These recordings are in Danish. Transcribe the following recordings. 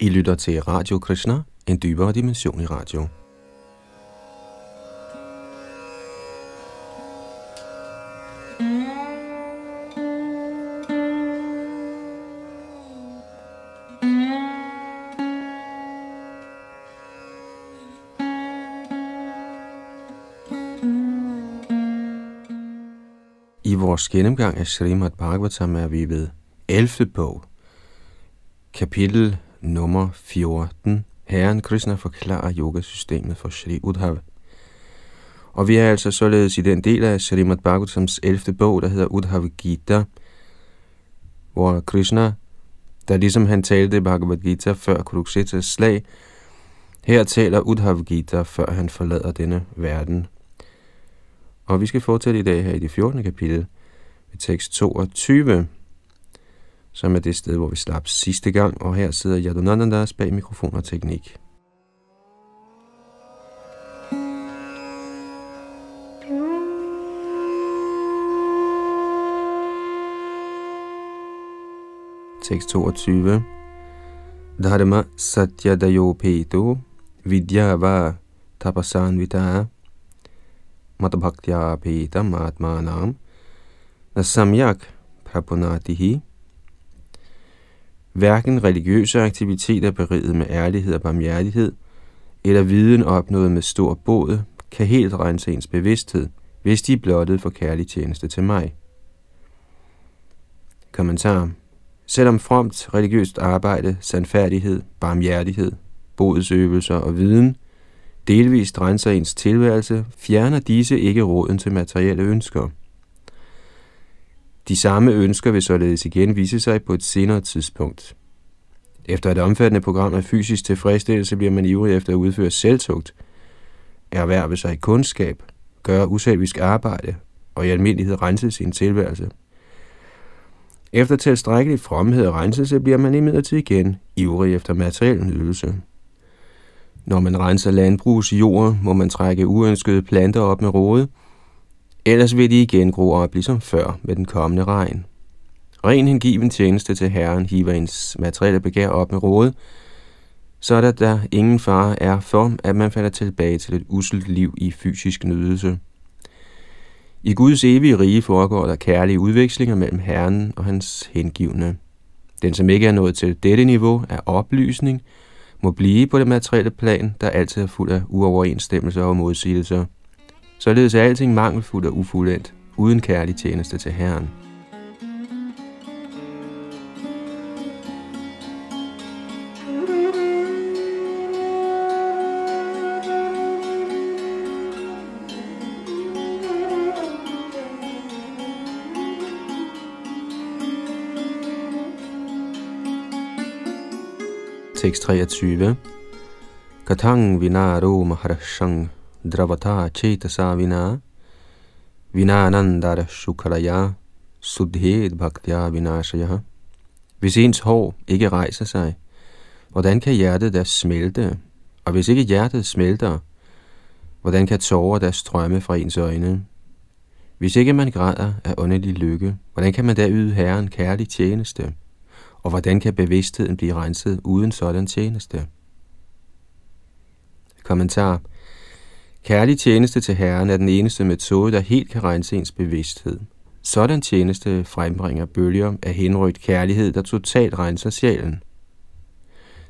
I lytter til Radio Krishna, en dybere dimension i radio. I vores gennemgang af Srimad Bhagavatam er vi ved 11. bog, kapitel nummer 14. Herren Krishna forklarer yogasystemet for Shri Udhav. Og vi er altså således i den del af Srimad Bhagavatams 11. bog, der hedder Udhav Gita, hvor Krishna, der ligesom han talte Bhagavad Gita før Kuruksetas slag, her taler Udhav Gita, før han forlader denne verden. Og vi skal fortsætte i dag her i det 14. kapitel, ved tekst 22, som er det sted, hvor vi slap sidste gang, og her sidder Yadunandandas bag mikrofon og teknik. Tekst 22. Dharma satyadayo peto vidyava tapasanvita matbhaktya petam atmanam nasamyak prapunatihi Hverken religiøse aktiviteter beriget med ærlighed og barmhjertighed, eller viden opnået med stor båd, kan helt rense ens bevidsthed, hvis de er blottet for kærlig tjeneste til mig. Kommentar. Selvom fromt religiøst arbejde, sandfærdighed, barmhjertighed, bodsøvelser og viden delvist renser ens tilværelse, fjerner disse ikke råden til materielle ønsker. De samme ønsker vil således igen vise sig på et senere tidspunkt. Efter et omfattende program af fysisk tilfredsstillelse bliver man ivrig efter at udføre selvtugt, erhverve sig kundskab, gøre uselvisk arbejde og i almindelighed rense sin tilværelse. Efter tilstrækkelig fromhed og renselse bliver man imidlertid igen ivrig efter materiel nydelse. Når man renser landbrugsjord, må man trække uønskede planter op med rode ellers vil de igen gro op ligesom før med den kommende regn. Ren hengiven tjeneste til Herren hiver ens materielle begær op med råde, så er der, der ingen fare er for, at man falder tilbage til et uselt liv i fysisk nydelse. I Guds evige rige foregår der kærlige udvekslinger mellem Herren og hans hengivne. Den, som ikke er nået til dette niveau af oplysning, må blive på det materielle plan, der altid er fuld af uoverensstemmelser og modsigelser. Således er alting mangelfuldt og ufuldendt, uden kærlig tjeneste til Herren. Tekst 23. Katang vinaro maharashang dravata chetasa vina vinanandara shukaraya sudhed bhaktya vinashaya. Hvis ens hår ikke rejser sig, hvordan kan hjertet da smelte? Og hvis ikke hjertet smelter, hvordan kan tårer da strømme fra ens øjne? Hvis ikke man græder af åndelig lykke, hvordan kan man da yde Herren kærlig tjeneste? Og hvordan kan bevidstheden blive renset uden sådan tjeneste? Kommentar. Kærlig tjeneste til Herren er den eneste metode, der helt kan rense ens bevidsthed. Sådan tjeneste frembringer bølger af henrygt kærlighed, der totalt renser sjælen.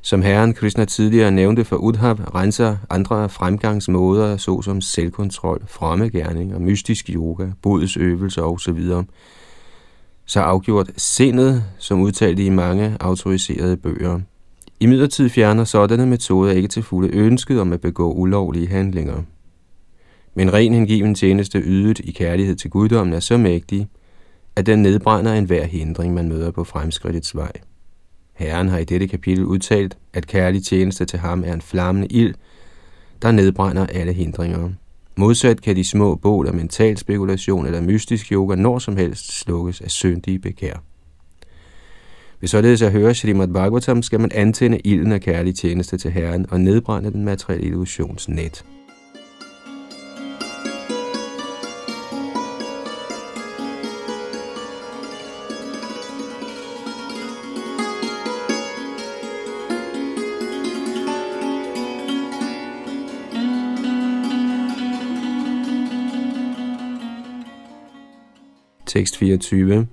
Som Herren Krishna tidligere nævnte for Udhav, renser andre fremgangsmåder, såsom selvkontrol, fremmegærning og mystisk yoga, bodsøvelser osv., så afgjort sindet, som udtalte i mange autoriserede bøger. I midlertid fjerner sådanne metoder ikke til fulde ønsket om at begå ulovlige handlinger. Men ren hengiven tjeneste ydet i kærlighed til guddommen er så mægtig, at den nedbrænder enhver hindring, man møder på fremskridtets vej. Herren har i dette kapitel udtalt, at kærlig tjeneste til ham er en flammende ild, der nedbrænder alle hindringer. Modsat kan de små bål af mental spekulation eller mystisk yoga når som helst slukkes af syndige begær. Hvis således at høre Srimad Bhagavatam, skal man antænde ilden af kærlig tjeneste til Herren og nedbrænde den materielle illusionsnet. net. Tekst 24.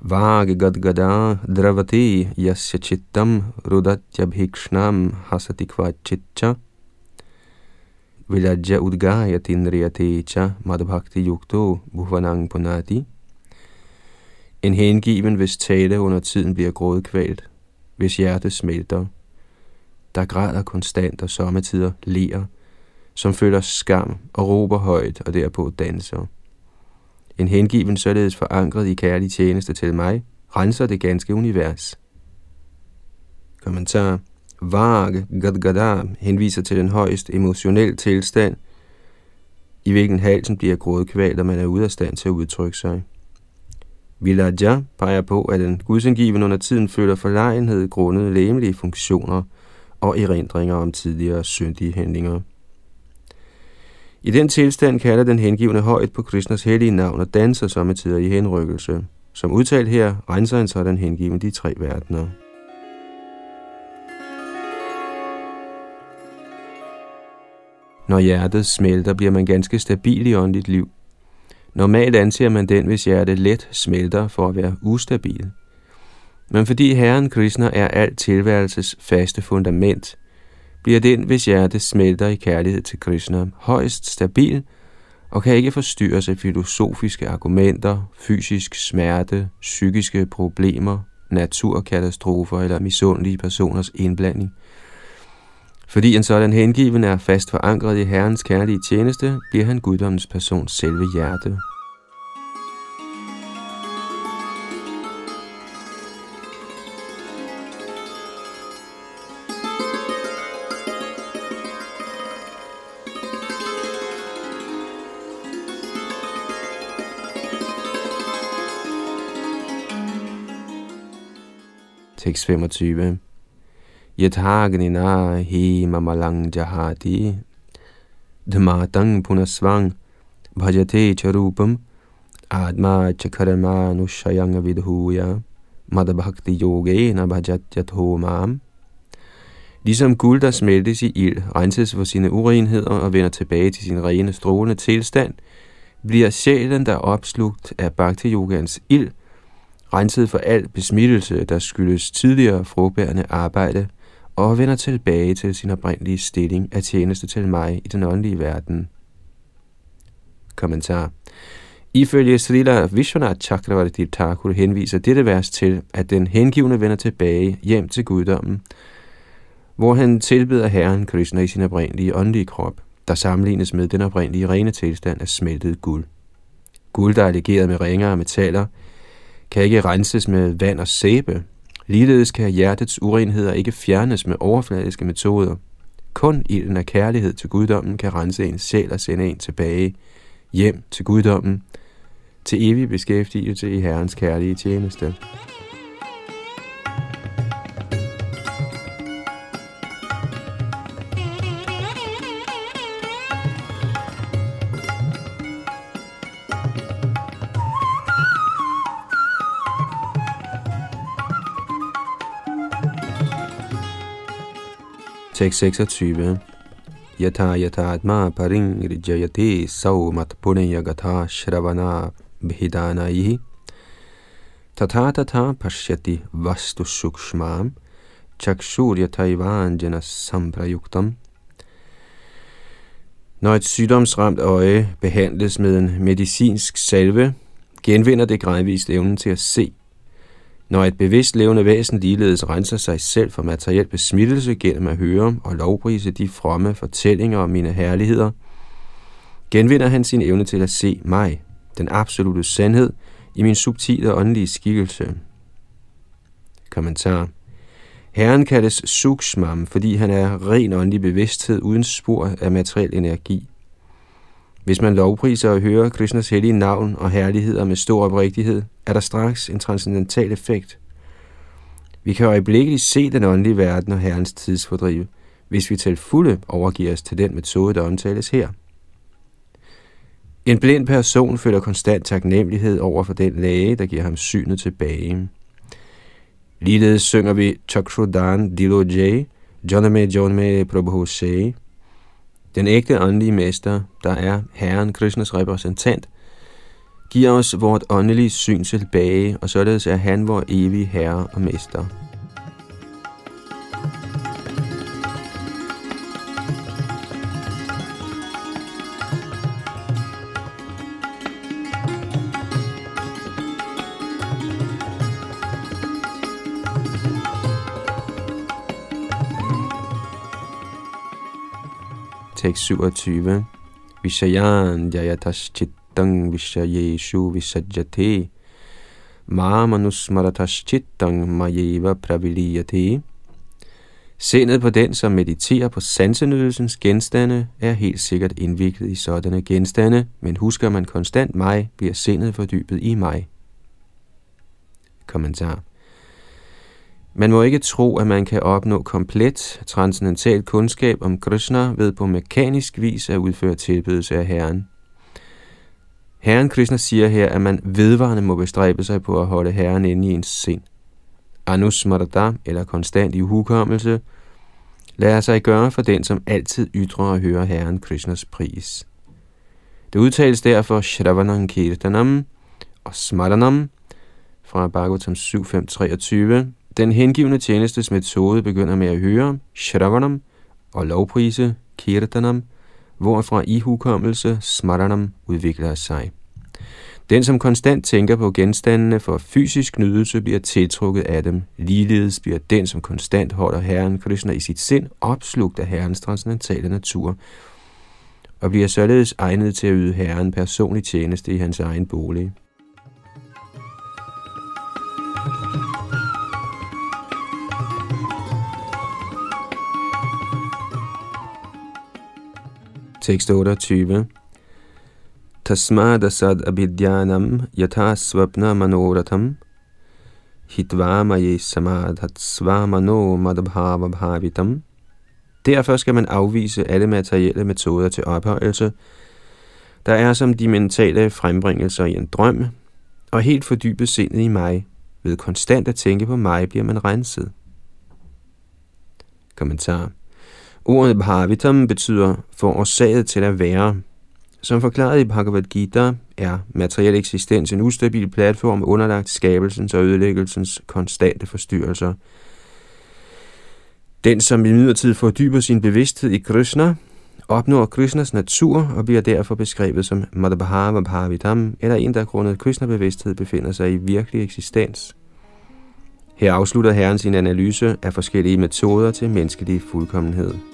Vag gadgada dravati yasya chittam rudatyabhikshnam hasati chitta vilajya udgayatindriyate cha madbhakti yukto bhuvanang punati. En hengiven, hvis tale under tiden bliver grådkvalt, hvis hjertet smelter, der græder konstant og sommetider ler, som føler skam og råber højt og derpå danser. En hengiven således forankret i kærlig tjeneste til mig, renser det ganske univers. Kommentar. Varg Gadgada henviser til den højst emotionelle tilstand, i hvilken halsen bliver grådkvalt, og man er ude af stand til at udtrykke sig. Vilaja peger på, at en gudsengiven under tiden føler forlegenhed grundet læmelige funktioner og erindringer om tidligere syndige handlinger. I den tilstand kalder den hengivne højt på Krishnas hellige navn og danser sommetider i henrykkelse. Som udtalt her, renser en sådan hengiven de tre verdener. Når hjertet smelter, bliver man ganske stabil i åndeligt liv. Normalt anser man den, hvis hjertet let smelter, for at være ustabil. Men fordi Herren Krishna er alt tilværelses faste fundament, bliver den, hvis hjerte smelter i kærlighed til Krishna, højst stabil og kan ikke forstyrres af filosofiske argumenter, fysisk smerte, psykiske problemer, naturkatastrofer eller misundelige personers indblanding. Fordi en sådan hengiven er fast forankret i Herrens kærlige tjeneste, bliver han guddommens persons selve hjerte. Tekst 25. Yathagnina he mamalang jahati dhamatang punasvang bhajate charupam atma chakarama nushayang vidhuya madabhakti yogena bhajatyatho mam. Ligesom guld, der smeltes i ild, renses for sine urenheder og vender tilbage til sin rene, strålende tilstand, bliver sjælen, der er opslugt af bhakti-yogans ild, renset for al besmittelse, der skyldes tidligere frugtbærende arbejde, og vender tilbage til sin oprindelige stilling af tjeneste til mig i den åndelige verden. Kommentar Ifølge Srila Vishwanath Chakravarti Thakur henviser dette vers til, at den hengivne vender tilbage hjem til guddommen, hvor han tilbeder Herren Krishna i sin oprindelige åndelige krop, der sammenlignes med den oprindelige rene tilstand af smeltet guld. Guld, der er legeret med ringer og metaller, kan ikke renses med vand og sæbe. Ligeledes kan hjertets urenheder ikke fjernes med overfladiske metoder. Kun ilden af kærlighed til guddommen kan rense ens sjæl og sende en tilbage hjem til guddommen, til evig beskæftigelse i Herrens kærlige tjeneste. Tekst 26. Yata yata atma paring rijayati saumat punya shravana bhidanaihi tata tata pashyati vastu sukshmam chakshurya taivanjana samprayuktam Når et sygdomsramt øje behandles med en medicinsk salve, genvinder det gradvist evnen til at se når et bevidst levende væsen ligeledes renser sig selv for materiel besmittelse gennem at høre og lovprise de fromme fortællinger om mine herligheder, genvinder han sin evne til at se mig, den absolute sandhed, i min subtile åndelige skikkelse. Kommentar. Herren kaldes Sukshmam, fordi han er ren åndelig bevidsthed uden spor af materiel energi. Hvis man lovpriser og hører Krishnas hellige navn og herligheder med stor oprigtighed, er der straks en transcendental effekt. Vi kan øjeblikkeligt se den åndelige verden og Herrens tidsfordrive, hvis vi til fulde overgiver os til den metode, der omtales her. En blind person føler konstant taknemmelighed over for den læge, der giver ham synet tilbage. Ligeledes synger vi Chakrudan Dilo Jay, Joname Joname Prabhu Sei, den ægte åndelige mester, der er Herren Krishnas repræsentant, giver os vort åndelige syn tilbage, og således er han vor evige herre og mester. Tekst 27. Vishayan jayatas chittang vishayeshu visajjate mamanusmaratas chittang mayeva praviliyate. Sindet på den, som mediterer på sansenydelsens genstande, er helt sikkert indviklet i sådanne genstande, men husker man konstant mig, bliver sindet fordybet i mig. Kommentar man må ikke tro, at man kan opnå komplet transcendental kundskab om Krishna ved på mekanisk vis at udføre tilbedelse af Herren. Herren Krishna siger her, at man vedvarende må bestræbe sig på at holde Herren inde i ens sind. Anusmarada, eller konstant i hukommelse, lader sig gøre for den, som altid ytrer og hører Herren Krishnas pris. Det udtales derfor Shravanam Kirtanam og Smaranam fra Bhagavatam 7.5.23, den hengivende tjenestes metode begynder med at høre Shravanam og lovprise Kirtanam, hvorfra i hukommelse Smaranam udvikler sig. Den, som konstant tænker på genstandene for fysisk nydelse, bliver tiltrukket af dem. Ligeledes bliver den, som konstant holder Herren Krishna i sit sind, opslugt af Herrens transcendentale natur, og bliver således egnet til at yde Herren personlig tjeneste i hans egen bolig. Tekst 28. Tasmadasad abhidyanam yatha svapna manoratham hitvamaye samadhat svamano madabhava bhavitam. Derfor skal man afvise alle materielle metoder til ophøjelse, der er som de mentale frembringelser i en drøm, og helt fordybet sindet i mig. Ved konstant at tænke på mig bliver man renset. Kommentar Ordet bhavitam betyder forårsaget til at være. Som forklaret i Bhagavad Gita er materiel eksistens en ustabil platform underlagt skabelsens og ødelæggelsens konstante forstyrrelser. Den, som i midlertid fordyber sin bevidsthed i Krishna, opnår Krishnas natur og bliver derfor beskrevet som Madhabhava Bhavitam, eller en, der grundet Krishna-bevidsthed befinder sig i virkelig eksistens. Her afslutter Herren sin analyse af forskellige metoder til menneskelig fuldkommenhed.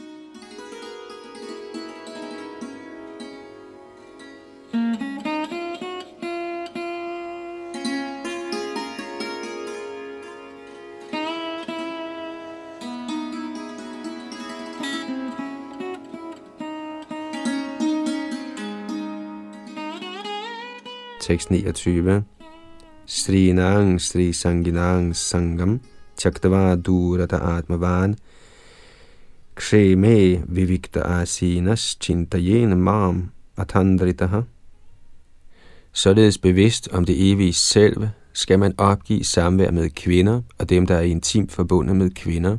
Tekst 29. Srinang Sri Sanginang Sangam Chaktava Durata Atmavan Ksheme Vivikta Asinas Chintayen Mam Atandritaha Således bevidst om det evige selv, skal man opgive samvær med kvinder og dem, der er intimt forbundet med kvinder.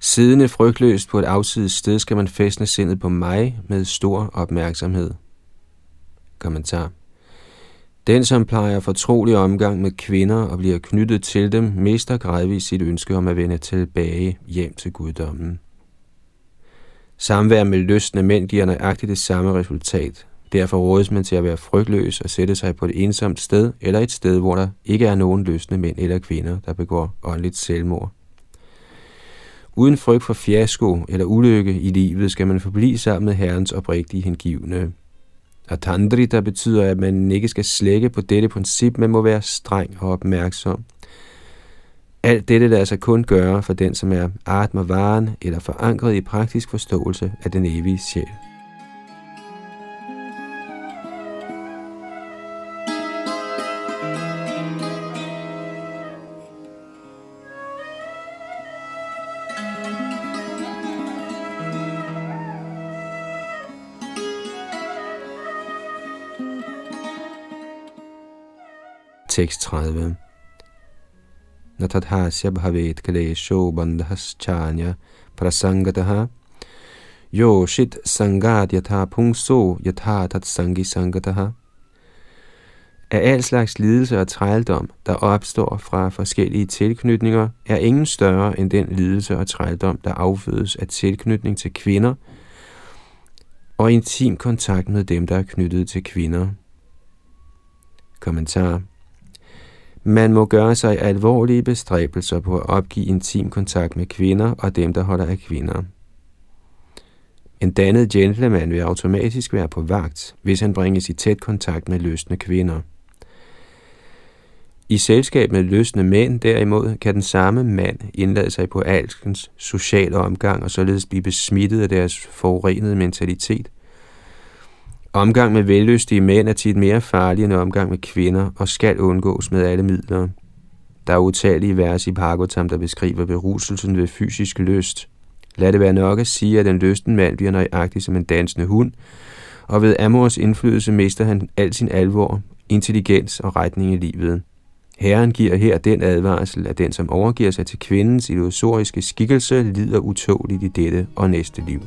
Siddende frygtløst på et afsides sted skal man fæstne sindet på mig med stor opmærksomhed. Kommentar den, som plejer fortrolig omgang med kvinder og bliver knyttet til dem, mister gradvist sit ønske om at vende tilbage hjem til guddommen. Samvær med lystne mænd giver nøjagtigt det samme resultat. Derfor rådes man til at være frygtløs og sætte sig på et ensomt sted, eller et sted, hvor der ikke er nogen lystne mænd eller kvinder, der begår åndeligt selvmord. Uden frygt for fiasko eller ulykke i livet skal man forblive sammen med Herrens oprigtige hengivne. Atandri, der betyder, at man ikke skal slække på dette princip, men må være streng og opmærksom. Alt dette lader sig kun gøre for den, som er atmavaren eller forankret i praktisk forståelse af den evige sjæl. Tekst 30. Natadhasya bhavet kalesho bandhaschanya prasangataha jo shit sangat yatha pungso yatha tat sangi sangataha Af al slags lidelse og trældom, der opstår fra forskellige tilknytninger, er ingen større end den lidelse og trældom, der affødes af tilknytning til kvinder og intim kontakt med dem, der er knyttet til kvinder. Kommentar man må gøre sig alvorlige bestræbelser på at opgive intim kontakt med kvinder og dem, der holder af kvinder. En dannet gentleman vil automatisk være på vagt, hvis han bringes i tæt kontakt med løsne kvinder. I selskab med løsne mænd derimod kan den samme mand indlade sig på alskens sociale omgang og således blive besmittet af deres forurenede mentalitet. Omgang med vellystige mænd er tit mere farlig end omgang med kvinder og skal undgås med alle midler. Der er utallige vers i Bhagavatam, der beskriver beruselsen ved fysisk lyst. Lad det være nok at sige, at en lysten mand bliver nøjagtig som en dansende hund, og ved Amors indflydelse mister han al sin alvor, intelligens og retning i livet. Herren giver her den advarsel, at den, som overgiver sig til kvindens illusoriske skikkelse, lider utåligt i dette og næste liv.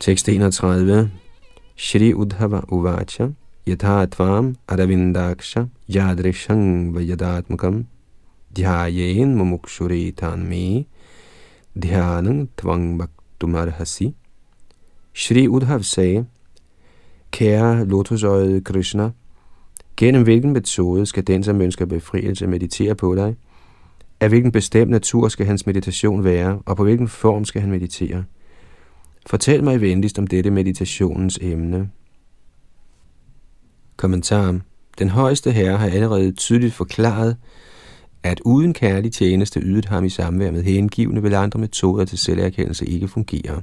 Tekst 31. Shri Udhava Uvacha Yatha Tvam Aravindaksha Yadrishang Vayadatmakam Dhyayen Mumukshuri Tanme Dhyanang Tvang Bhaktumarhasi Shri Udhav sagde, Kære lotusøjet Krishna, gennem hvilken metode skal den, som ønsker befrielse, meditere på dig? Af hvilken bestemt natur skal hans meditation være, og på hvilken form skal han meditere? Fortæl mig venligst om dette meditationens emne. Kommentar. Den højeste herre har allerede tydeligt forklaret, at uden kærlig tjeneste ydet ham i samvær med hengivne vil andre metoder til selverkendelse ikke fungere.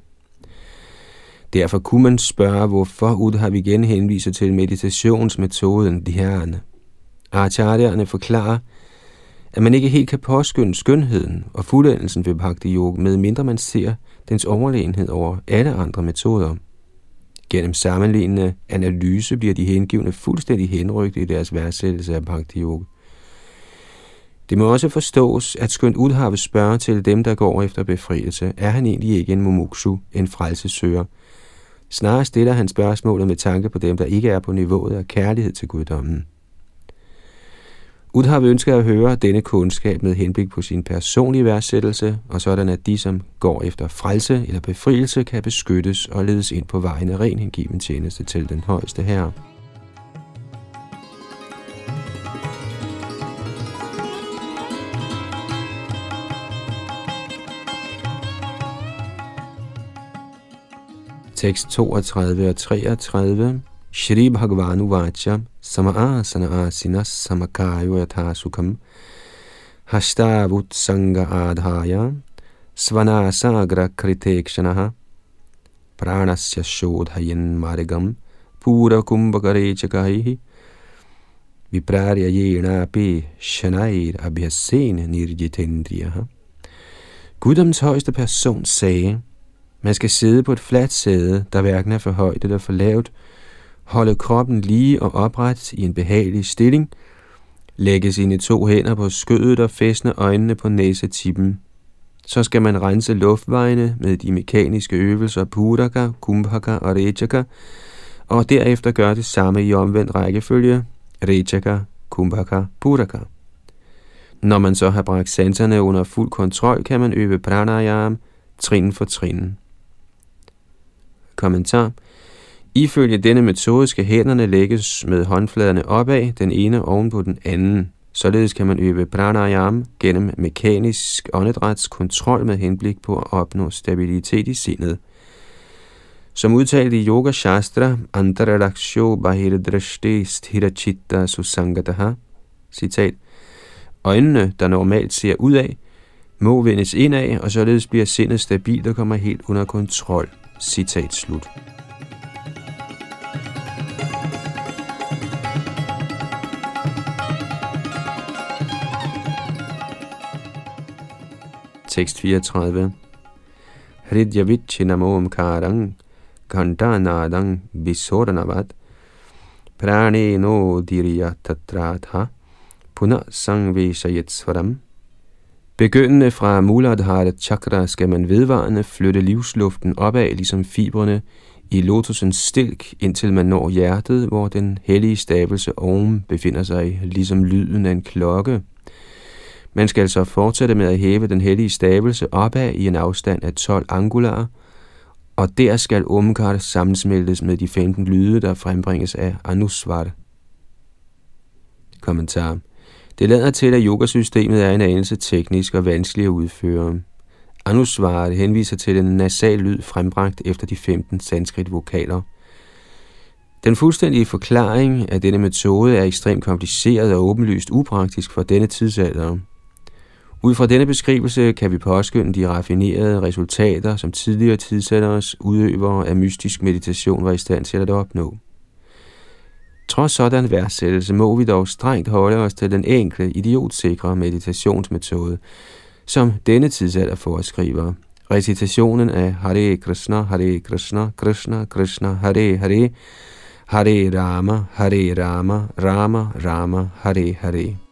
Derfor kunne man spørge, hvorfor har vi igen henviser til meditationsmetoden dhyana. Acharyerne forklarer, at man ikke helt kan påskynde skønheden og fuldendelsen ved bhakti yoga, med mindre man ser dens overlegenhed over alle andre metoder. Gennem sammenlignende analyse bliver de hengivne fuldstændig henrygt i deres værdsættelse af bhakti yoga. Det må også forstås, at skønt Udhavet spørger til dem, der går efter befrielse, er han egentlig ikke en mumuksu, en frelsesøger. Snarere stiller han spørgsmålet med tanke på dem, der ikke er på niveauet af kærlighed til guddommen. Udhav ønsker at høre denne kundskab med henblik på sin personlige værdsættelse, og sådan at de, som går efter frelse eller befrielse, kan beskyttes og ledes ind på vejen af ren hengiven tjeneste til den højeste herre. Tekst 32 og 33 Shri Bhagavanu Vacha Sama'asana asinas samakayo yatha sukham. Hashtavut sanga adhaya. Svanasagra kritekshanaha Pranasya shodhayan margam Pura kumbhakarechakaihi Viprarya yenapi shanair abhyasen nirjitendriyaha. Guddoms højeste person sagde, man skal sidde på et fladt sæde, der hverken er for højt eller for lavt, holde kroppen lige og opret i en behagelig stilling, lægge sine to hænder på skødet og fæstne øjnene på næsetippen. Så skal man rense luftvejene med de mekaniske øvelser Puraka, Kumbhaka og Rechaka, og derefter gøre det samme i omvendt rækkefølge, Rechaka, Kumbhaka, Puraka. Når man så har bragt sanserne under fuld kontrol, kan man øve pranayam trin for trin. Kommentar Ifølge denne metode skal hænderne lægges med håndfladerne opad, den ene oven på den anden. Således kan man øve pranayam gennem mekanisk åndedrætskontrol med henblik på at opnå stabilitet i sindet. Som udtalt i Yoga Shastra, Antaralaksho Bahiradrashti Sthirachitta Susangataha, citat, Øjnene, der normalt ser ud af, må vendes indad, og således bliver sindet stabilt og kommer helt under kontrol. Citat slut. Tekst 34. Hridya Vichinamom Karang kandanadang visodanavat prane no diriya tatratha puna sangveshayet svaram. Begyndende fra Muladhara chakra skal man vedvarende flytte livsluften opad, ligesom fibrene i lotusens stilk, indtil man når hjertet, hvor den hellige stavelse Om befinder sig, ligesom lyden af en klokke. Man skal altså fortsætte med at hæve den hellige stavelse opad i en afstand af 12 angularer, og der skal Omkar sammensmeltes med de 15 lyde, der frembringes af Anusvar. Kommentar. Det lader til, at yogasystemet er en anelse teknisk og vanskelig at udføre. Anusvar henviser til en nasal lyd frembragt efter de 15 sanskrit vokaler. Den fuldstændige forklaring af denne metode er ekstremt kompliceret og åbenlyst upraktisk for denne tidsalder. Ud fra denne beskrivelse kan vi påskynde de raffinerede resultater, som tidligere tidsalders udøvere af mystisk meditation var i stand til at opnå. Trods sådan værdsættelse må vi dog strengt holde os til den enkle, idiotsikre meditationsmetode, som denne tidsalder foreskriver. Recitationen af Hare Krishna, Hare Krishna, Krishna Krishna, Hare Hare, Hare Rama, Hare Rama, Rama Rama, Hare Hare.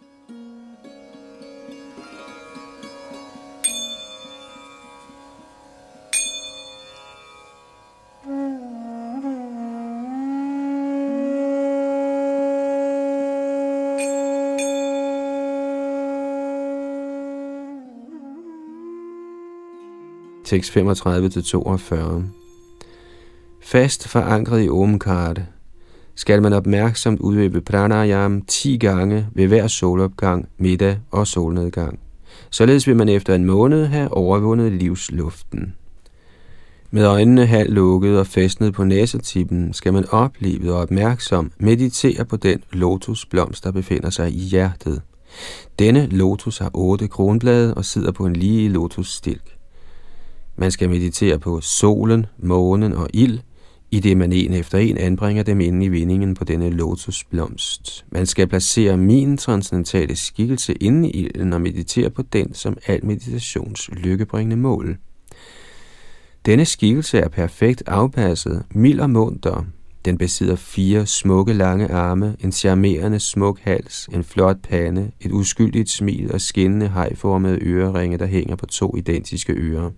Tekst 35-42. Fast forankret i Omkart skal man opmærksomt udøve pranayam 10 gange ved hver solopgang, middag og solnedgang. Således vil man efter en måned have overvundet livsluften. Med øjnene halvt lukket og fæstnet på næsetippen skal man oplevet og opmærksom meditere på den lotusblomst, der befinder sig i hjertet. Denne lotus har otte kronblade og sidder på en lige lotusstilk. Man skal meditere på solen, månen og ild, i det man en efter en anbringer dem ind i vindingen på denne lotusblomst. Man skal placere min transcendentale skikkelse inde i ilden og meditere på den som al meditations lykkebringende mål. Denne skikkelse er perfekt afpasset, mild og munter. Den besidder fire smukke lange arme, en charmerende smuk hals, en flot pande, et uskyldigt smil og skinnende hejformede øreringe, der hænger på to identiske ører.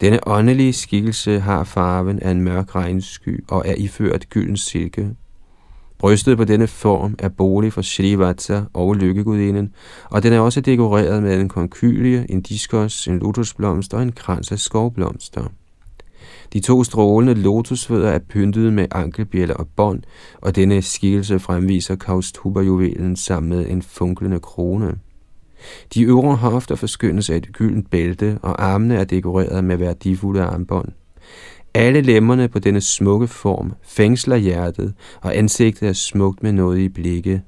Denne åndelige skikkelse har farven af en mørk regnsky og er iført gylden silke. Brystet på denne form er bolig for Shrivatsa og lykkegudinden, og den er også dekoreret med en konkylie, en diskos, en lotusblomst og en krans af skovblomster. De to strålende lotusfødder er pyntet med ankelbjæller og bånd, og denne skikkelse fremviser kaustubajuvelen sammen med en funklende krone. De øvre hofter forskyndes af et gyldent bælte, og armene er dekoreret med værdifulde armbånd. Alle lemmerne på denne smukke form fængsler hjertet, og ansigtet er smukt med noget i blikket.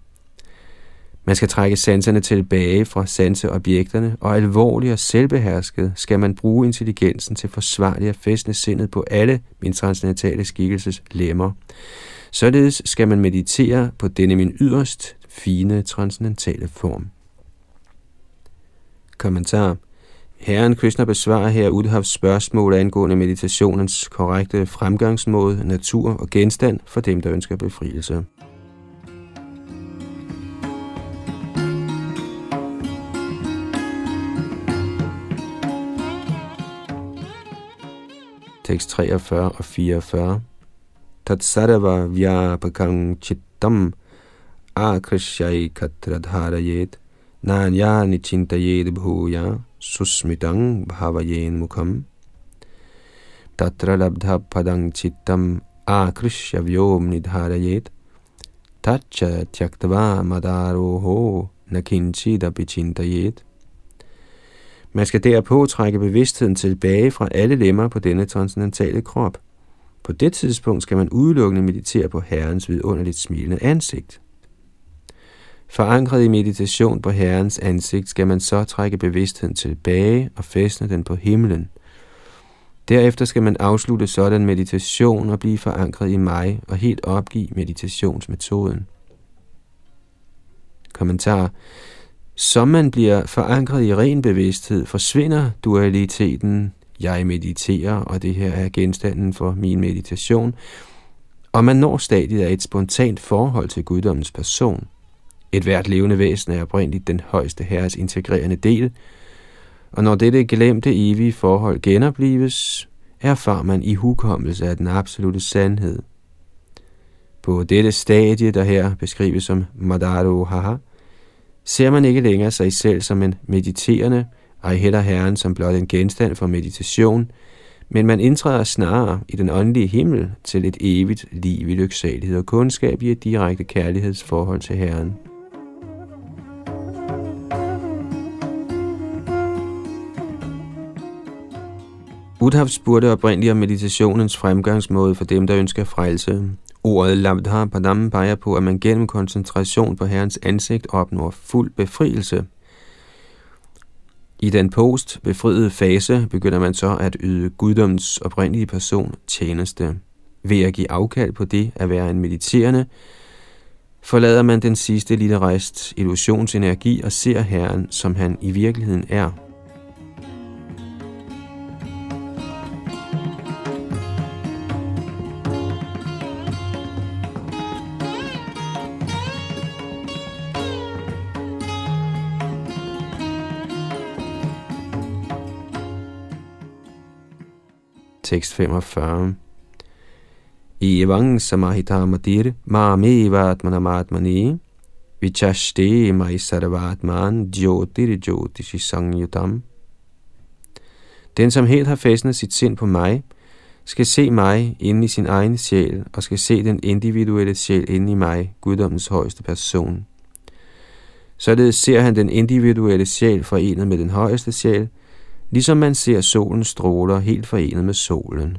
Man skal trække sanserne tilbage fra sanseobjekterne, og alvorlig og selvbehersket skal man bruge intelligensen til forsvarlig at fæstne sindet på alle min transcendentale skikkelses lemmer. Således skal man meditere på denne min yderst fine transcendentale form. Kommentar. Herren Krishna besvarer her Udhavs spørgsmål angående meditationens korrekte fremgangsmåde, natur og genstand for dem, der ønsker befrielse. Tekst 43 og 44 Tatsarava vyapakang chittam akrishyai katradharayet Nanyani chintayed bhuya susmitang bhavayen mukham tatra labdha padang chittam akrishya vyom nidharayet Tatcha tyaktava madaroho nakinchidapi chintayet Man skal derpå trække bevidstheden tilbage fra alle lemmer på denne transcendentale krop. På det tidspunkt skal man udelukkende meditere på Herrens vidunderligt smilende ansigt. Forankret i meditation på Herrens ansigt skal man så trække bevidstheden tilbage og fæstne den på himlen. Derefter skal man afslutte sådan meditation og blive forankret i mig og helt opgive meditationsmetoden. Kommentar. Som man bliver forankret i ren bevidsthed, forsvinder dualiteten jeg mediterer, og det her er genstanden for min meditation, og man når stadiet af et spontant forhold til guddommens person. Et hvert levende væsen er oprindeligt den højeste herres integrerende del, og når dette glemte evige forhold genoplives, erfar man i hukommelse af den absolute sandhed. På dette stadie, der her beskrives som Madaro Haha, ser man ikke længere sig selv som en mediterende, ej heller Herren som blot en genstand for meditation, men man indtræder snarere i den åndelige himmel til et evigt liv i lyksalighed og kundskab i et direkte kærlighedsforhold til Herren. Buddha spurgte oprindeligt om meditationens fremgangsmåde for dem, der ønsker frelse. Ordet Labdha Padam peger på, at man gennem koncentration på Herrens ansigt opnår fuld befrielse. I den post befriede fase begynder man så at yde guddoms oprindelige person tjeneste. Ved at give afkald på det at være en mediterende, forlader man den sidste lille rest illusionsenergi og ser Herren, som han i virkeligheden er. Tekst 45. Evang samahitamatir mameva atmanamatmani vichashte mai sarvatman jyotir jyotishi sangyutam. Den, som helt har fæstnet sit sind på mig, skal se mig inde i sin egen sjæl, og skal se den individuelle sjæl inde i mig, guddommens højeste person. Således ser han den individuelle sjæl forenet med den højeste sjæl, ligesom man ser solens stråler helt forenet med solen.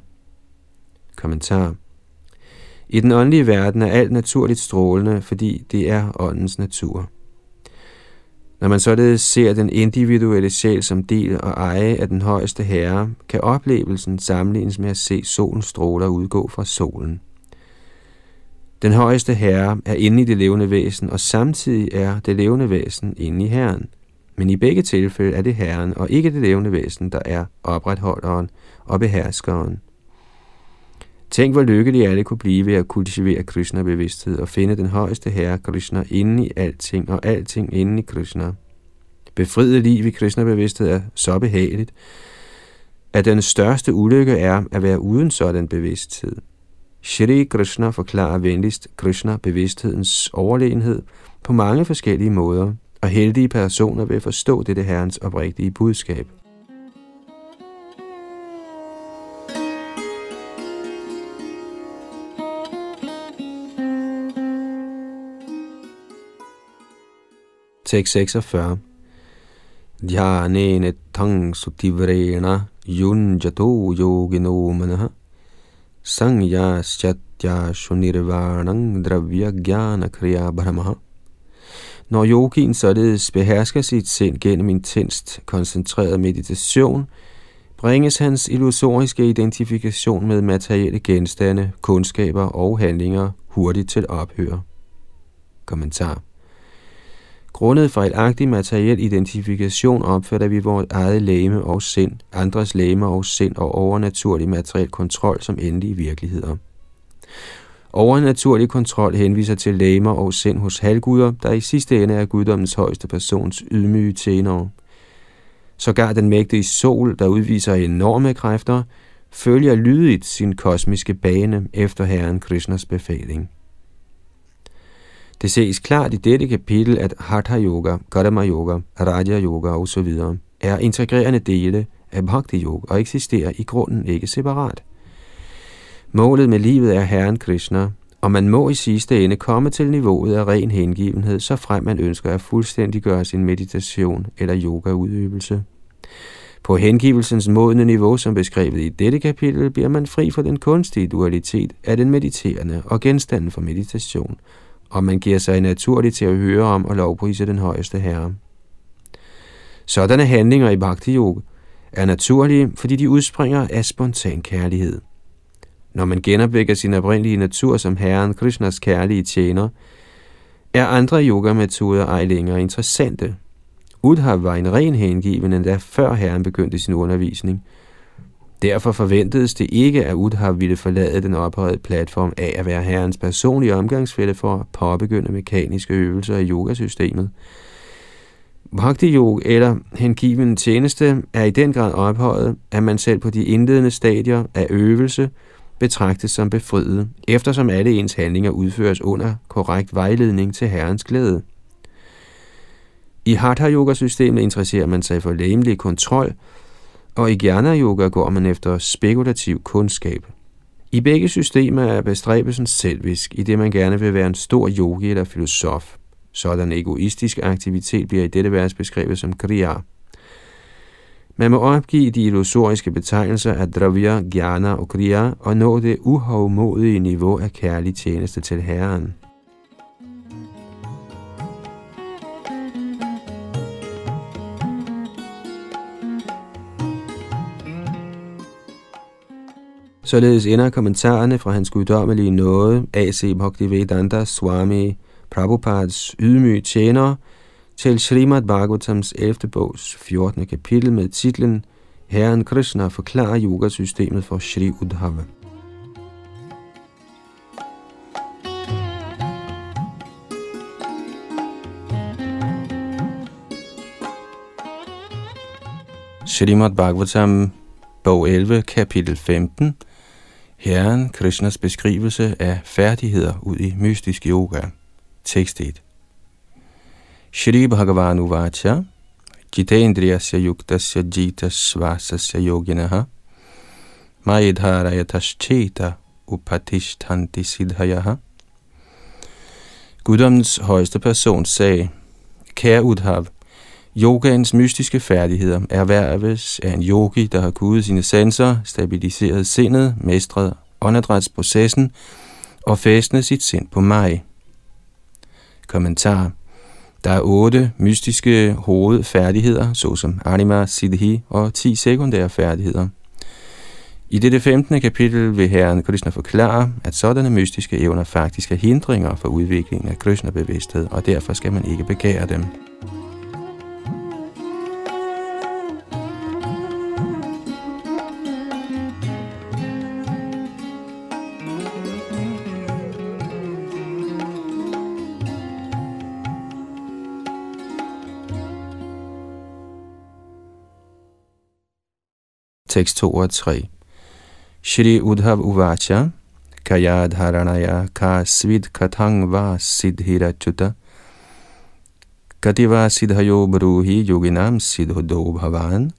Kommentar I den åndelige verden er alt naturligt strålende, fordi det er åndens natur. Når man således ser den individuelle sjæl som del og eje af den højeste herre, kan oplevelsen sammenlignes med at se solens stråler udgå fra solen. Den højeste herre er inde i det levende væsen, og samtidig er det levende væsen inde i herren – men i begge tilfælde er det Herren og ikke det levende væsen, der er opretholderen og beherskeren. Tænk, hvor lykkelige alle kunne blive ved at kultivere Krishna-bevidsthed og finde den højeste herre Krishna inde i alting og alting inde i Krishna. Befriet liv i Krishna-bevidsthed er så behageligt, at den største ulykke er at være uden sådan bevidsthed. Shri Krishna forklarer venligst Krishna-bevidsthedens overlegenhed på mange forskellige måder – og heldige personer vil forstå dette herrens oprigtige budskab. Tekst 46 Dhyanene tang sutivrena yunjato yogino manaha. Sangya syatya shunirvanang dravya jnana kriya brahmaha når yogien således behersker sit sind gennem intenst koncentreret meditation, bringes hans illusoriske identifikation med materielle genstande, kundskaber og handlinger hurtigt til ophør. Kommentar Grundet fejlagtig materiel identifikation opfatter vi vores eget læme og sind, andres læme og sind og overnaturlig materiel kontrol som endelige virkeligheder. Overnaturlig kontrol henviser til læmer og sind hos halvguder, der i sidste ende er guddommens højeste persons ydmyge tjenere. Sågar den mægtige sol, der udviser enorme kræfter, følger lydigt sin kosmiske bane efter Herren Krishnas befaling. Det ses klart i dette kapitel, at Hatha Yoga, Karma Yoga, Raja Yoga osv. er integrerende dele af Bhakti Yoga og eksisterer i grunden ikke separat. Målet med livet er Herren Krishna, og man må i sidste ende komme til niveauet af ren hengivenhed, så frem man ønsker at fuldstændiggøre sin meditation eller yogaudøvelse. På hengivelsens modne niveau, som beskrevet i dette kapitel, bliver man fri for den kunstige dualitet af den mediterende og genstanden for meditation, og man giver sig naturligt til at høre om og lovprise den højeste herre. Sådanne handlinger i bhakti yoga er naturlige, fordi de udspringer af spontan kærlighed. Når man genopvækker sin oprindelige natur som Herren Krishnas kærlige tjener, er andre yogametoder ej længere interessante. Udhav var en ren hengiven, endda før Herren begyndte sin undervisning, Derfor forventedes det ikke, at Udhav ville forlade den ophøjede platform af at være herrens personlige omgangsfælde for at påbegynde mekaniske øvelser i yogasystemet. Bhakti yoga eller hengiven tjeneste er i den grad ophøjet, at man selv på de indledende stadier af øvelse betragtes som befriet, eftersom alle ens handlinger udføres under korrekt vejledning til herrens glæde. I Hatha Yoga systemet interesserer man sig for læmelig kontrol, og i Jnana Yoga går man efter spekulativ kundskab. I begge systemer er bestræbelsen selvisk, i det man gerne vil være en stor yogi eller filosof. Sådan egoistisk aktivitet bliver i dette vers beskrevet som kriya. Man må opgive de illusoriske betegnelser af dravya, jnana og kriya og nå det uhovmodige niveau af kærlig tjeneste til Herren. Således ender kommentarerne fra hans guddommelige nåde, A.C. Bhaktivedanta Swami Prabhupads ydmyge tjenere, til Srimad Bhagavatams 11. bogs 14. kapitel med titlen Herren Krishna forklarer yogasystemet for Shri Udhava. Srimad Bhagavatam, bog 11, kapitel 15, Herren Krishnas beskrivelse af færdigheder ud i mystisk yoga. Tekst 1. Shri Bhagavan Uvacha Jitendriyasya Yuktasya Jita Svasasya Yoginaha Maidharayatascheta Upatishtanti Siddhayaha Guddommens højeste person sagde, Kære Udhav, yogaens mystiske færdigheder er værves af en yogi, der har kudet sine sanser, stabiliseret sindet, mestret åndedrætsprocessen og fæstnet sit sind på mig. Kommentar der er otte mystiske hovedfærdigheder, såsom anima, siddhi og ti sekundære færdigheder. I dette 15. kapitel vil herren Krishna forklare, at sådanne mystiske evner faktisk er hindringer for udviklingen af Krishna-bevidsthed, og derfor skal man ikke begære dem. Tekst 2 og 3. Shri Udhav Uvacha, Kayadharanaya ka svid katang va siddhirachuta, Kativa siddhayo bruhi yoginam siddhodo bhavan,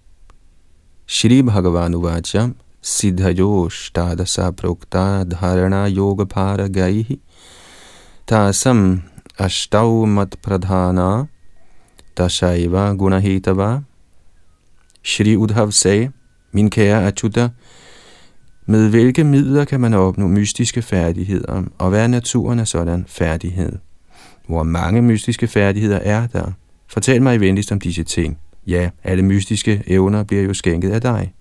Shri Bhagavan Uvacha, siddhayo shtadasa prokta dharana yoga paragaihi, tasam ashtau mat pradhana, Tashaiva gunahitava. Shri Udhav sagde, min kære Achuta, med hvilke midler kan man opnå mystiske færdigheder, og hvad er naturen af sådan færdighed? Hvor mange mystiske færdigheder er der? Fortæl mig venligst om disse ting. Ja, alle mystiske evner bliver jo skænket af dig.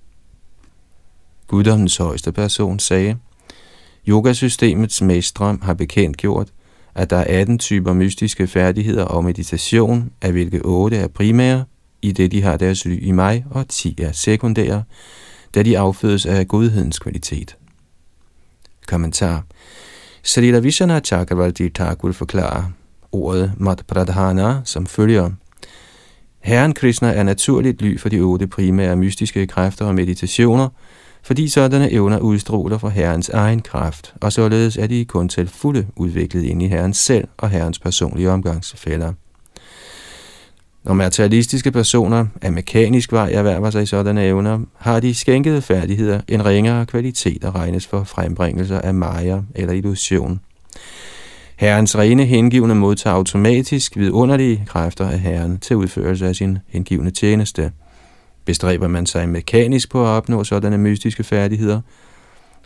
Guddommens højeste person sagde, Yogasystemets mestre har bekendtgjort, at der er 18 typer mystiske færdigheder og meditation, af hvilke 8 er primære, i det de har deres ly i mig, og 10 er sekundære, da de affødes af godhedens kvalitet. Kommentar Salila Vishana Chakravarti Thakur forklarer ordet Mat Pradhana som følger. Herren Krishna er naturligt ly for de otte primære mystiske kræfter og meditationer, fordi sådanne evner udstråler fra Herrens egen kraft, og således er de kun til fulde udviklet ind i Herrens selv og Herrens personlige omgangsfælder. Når materialistiske personer af mekanisk vej erhverver sig sådanne evner, har de skænkede færdigheder en ringere kvalitet og regnes for frembringelser af Maya eller illusion. Herrens rene hengivne modtager automatisk vidunderlige kræfter af Herren til udførelse af sin hengivne tjeneste. Bestræber man sig mekanisk på at opnå sådanne mystiske færdigheder,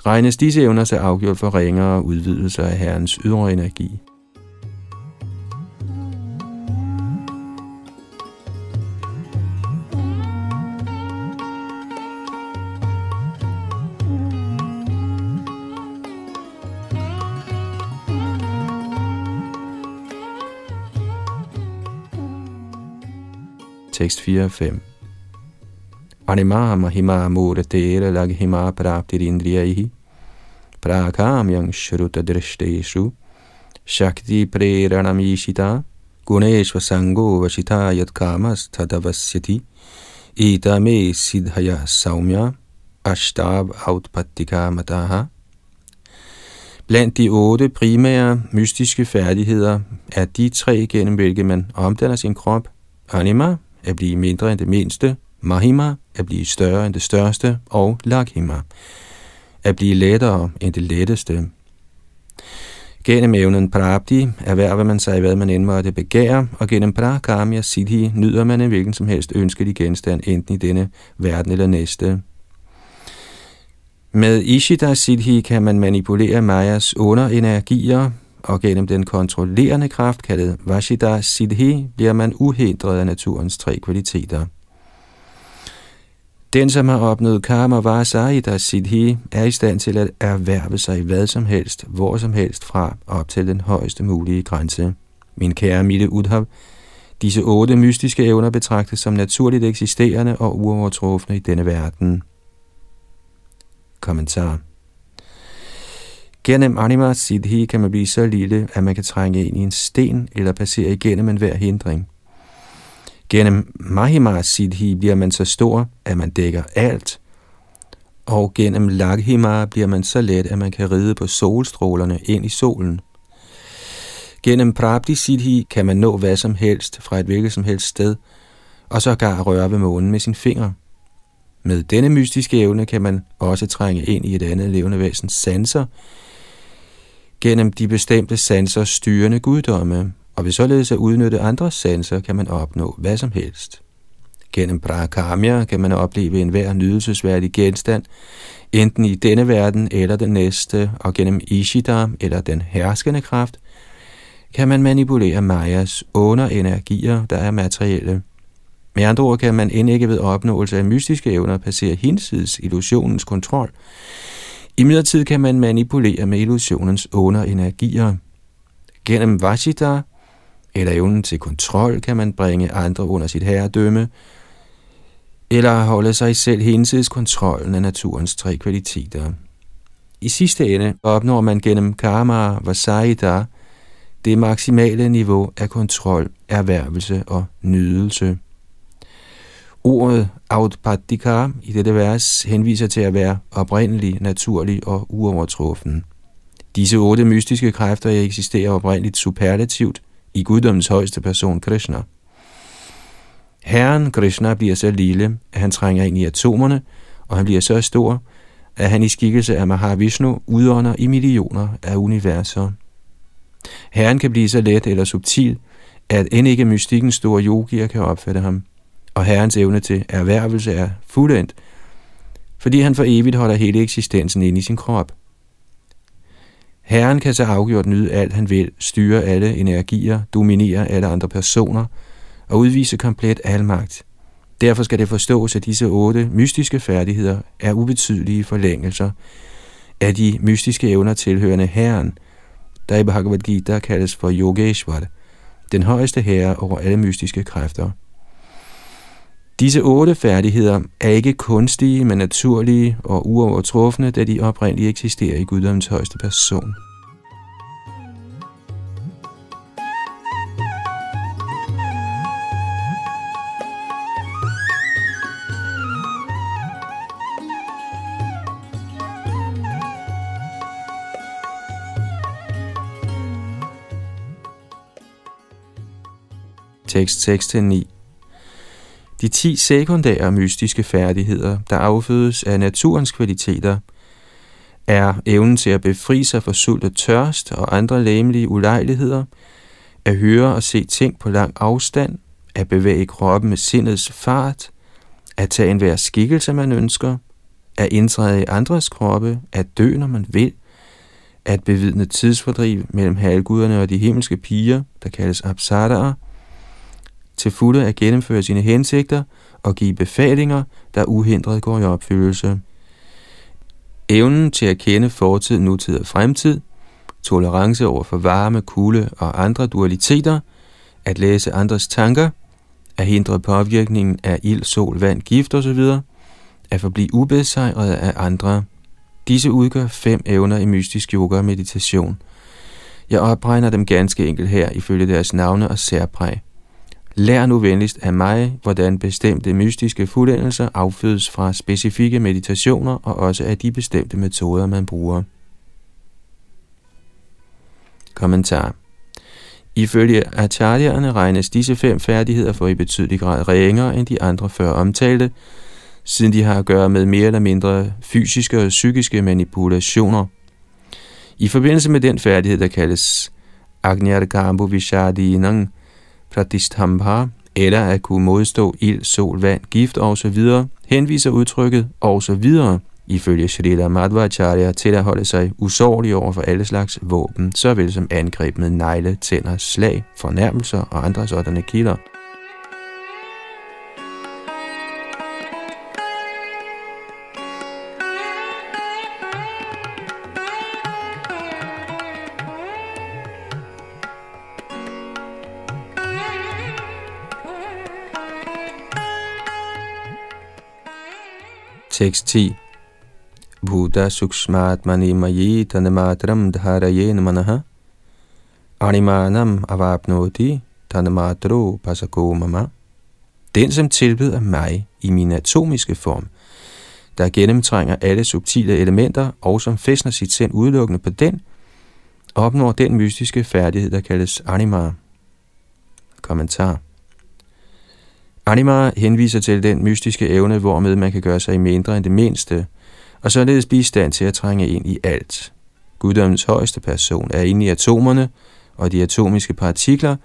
regnes disse evner til afgjort for ringere udvidelser af Herrens ydre energi. Tekst 4 og 5. Anima mahima muratere laghima praptirindriyaihi prakamyang shruta drishteshu shakti preranamishita guneshva sango vashita yat kamas tadavasyati. Me siddhaya saumya. Ashtab outpattika mataha. Blandt de otte primære mystiske færdigheder er de tre, gennem hvilke man omdanner sin krop. Anima, at blive mindre end det mindste. Mahima, at blive større end det største. Og Lakhima, at blive lettere end det letteste. Gennem evnen Prabdi erhverver man sig, hvad man end måtte begære, og gennem Prakamya Siddhi nyder man en hvilken som helst ønskelig genstand, enten i denne verden eller næste. Med Ishida Siddhi kan man manipulere Mayas underenergier, og gennem den kontrollerende kraft, kaldet Vashida Siddhi, bliver man uhindret af naturens tre kvaliteter. Den, som har opnået Karma Vasahida Siddhi, er i stand til at erhverve sig hvad som helst, hvor som helst fra, op til den højeste mulige grænse. Min kære Mille Udhav, disse otte mystiske evner betragtes som naturligt eksisterende og uovertrufne i denne verden. Kommentar Gennem Anima Siddhi kan man blive så lille, at man kan trænge ind i en sten eller passere igennem enhver hindring. Gennem Mahima Siddhi bliver man så stor, at man dækker alt, og gennem Laghima bliver man så let, at man kan ride på solstrålerne ind i solen. Gennem Prabdi Siddhi kan man nå hvad som helst fra et hvilket som helst sted, og så gar røre ved månen med sin finger. Med denne mystiske evne kan man også trænge ind i et andet levende væsens sanser, gennem de bestemte sanser styrende guddomme, og ved således at udnytte andre sanser kan man opnå hvad som helst. Gennem prakamya kan man opleve enhver nydelsesværdig genstand, enten i denne verden eller den næste, og gennem ishidam eller den herskende kraft, kan man manipulere Mayas underenergier, der er materielle. Med andre ord kan man end ikke ved opnåelse af mystiske evner passere hinsides illusionens kontrol. I midlertid kan man manipulere med illusionens underenergier. Gennem vajita, eller evnen til kontrol kan man bringe andre under sit herredømme, eller holde sig selv hinsides kontrollen af naturens tre kvaliteter. I sidste ende opnår man gennem karma vasaida det maksimale niveau af kontrol, erhvervelse og nydelse. Ordet autpadika i dette vers henviser til at være oprindelig, naturlig og uovertruffen. Disse otte mystiske kræfter eksisterer oprindeligt superlativt i guddommens højeste person Krishna. Herren Krishna bliver så lille, at han trænger ind i atomerne, og han bliver så stor, at han i skikkelse af Mahavishnu udånder i millioner af universer. Herren kan blive så let eller subtil, at end ikke mystikkens store yogier kan opfatte ham og Herrens evne til erhvervelse er fuldendt, fordi han for evigt holder hele eksistensen inde i sin krop. Herren kan så afgjort nyde alt han vil, styre alle energier, dominere alle andre personer og udvise komplet almagt. Derfor skal det forstås, at disse otte mystiske færdigheder er ubetydelige forlængelser af de mystiske evner tilhørende Herren, der i Bhagavad Gita kaldes for Yogeshwar, den højeste herre over alle mystiske kræfter. Disse otte færdigheder er ikke kunstige, men naturlige og uovertrufne, da de oprindeligt eksisterer i Guddoms højeste person. Tekst 6-9 de ti sekundære mystiske færdigheder, der affødes af naturens kvaliteter, er evnen til at befri sig for sult og tørst og andre læmelige ulejligheder, at høre og se ting på lang afstand, at bevæge kroppen med sindets fart, at tage enhver skikkelse, man ønsker, at indtræde i andres kroppe, at dø, når man vil, at bevidne tidsfordriv mellem halvguderne og de himmelske piger, der kaldes absadaer, til fulde at gennemføre sine hensigter og give befalinger, der uhindret går i opfyldelse. Evnen til at kende fortid, nutid og fremtid, tolerance over for varme, kulde og andre dualiteter, at læse andres tanker, at hindre påvirkningen af ild, sol, vand, gift osv., at forblive ubesejret af andre. Disse udgør fem evner i mystisk yoga og meditation. Jeg opregner dem ganske enkelt her ifølge deres navne og særpræg. Lær nu venligst af mig, hvordan bestemte mystiske fuldendelser affødes fra specifikke meditationer og også af de bestemte metoder, man bruger. Kommentar Ifølge acharyerne regnes disse fem færdigheder for i betydelig grad ringere end de andre før omtalte, siden de har at gøre med mere eller mindre fysiske og psykiske manipulationer. I forbindelse med den færdighed, der kaldes Agnyargambo Vishadinang Pratistambha, eller at kunne modstå ild, sol, vand, gift osv., henviser udtrykket osv ifølge Srila Madhvacharya til at holde sig usårlig over for alle slags våben, såvel som angreb med negle, tænder, slag, fornærmelser og andre sådanne kilder. Tekst 10 Bhuta Suksmatmani Mayi Tanamatram Dharayen Manaha. Animanam Avapnoti Tanamatro Pasako Mama. Den, som tilbeder mig i min atomiske form, der gennemtrænger alle subtile elementer og som fæstner sit sind udelukkende på den, opnår den mystiske færdighed, der kaldes anima. Kommentar. Anima henviser til den mystiske evne, hvormed man kan gøre sig mindre end det mindste – og således blive i stand til at trænge ind i alt. Guddommens højeste person er inde i atomerne og de atomiske partikler,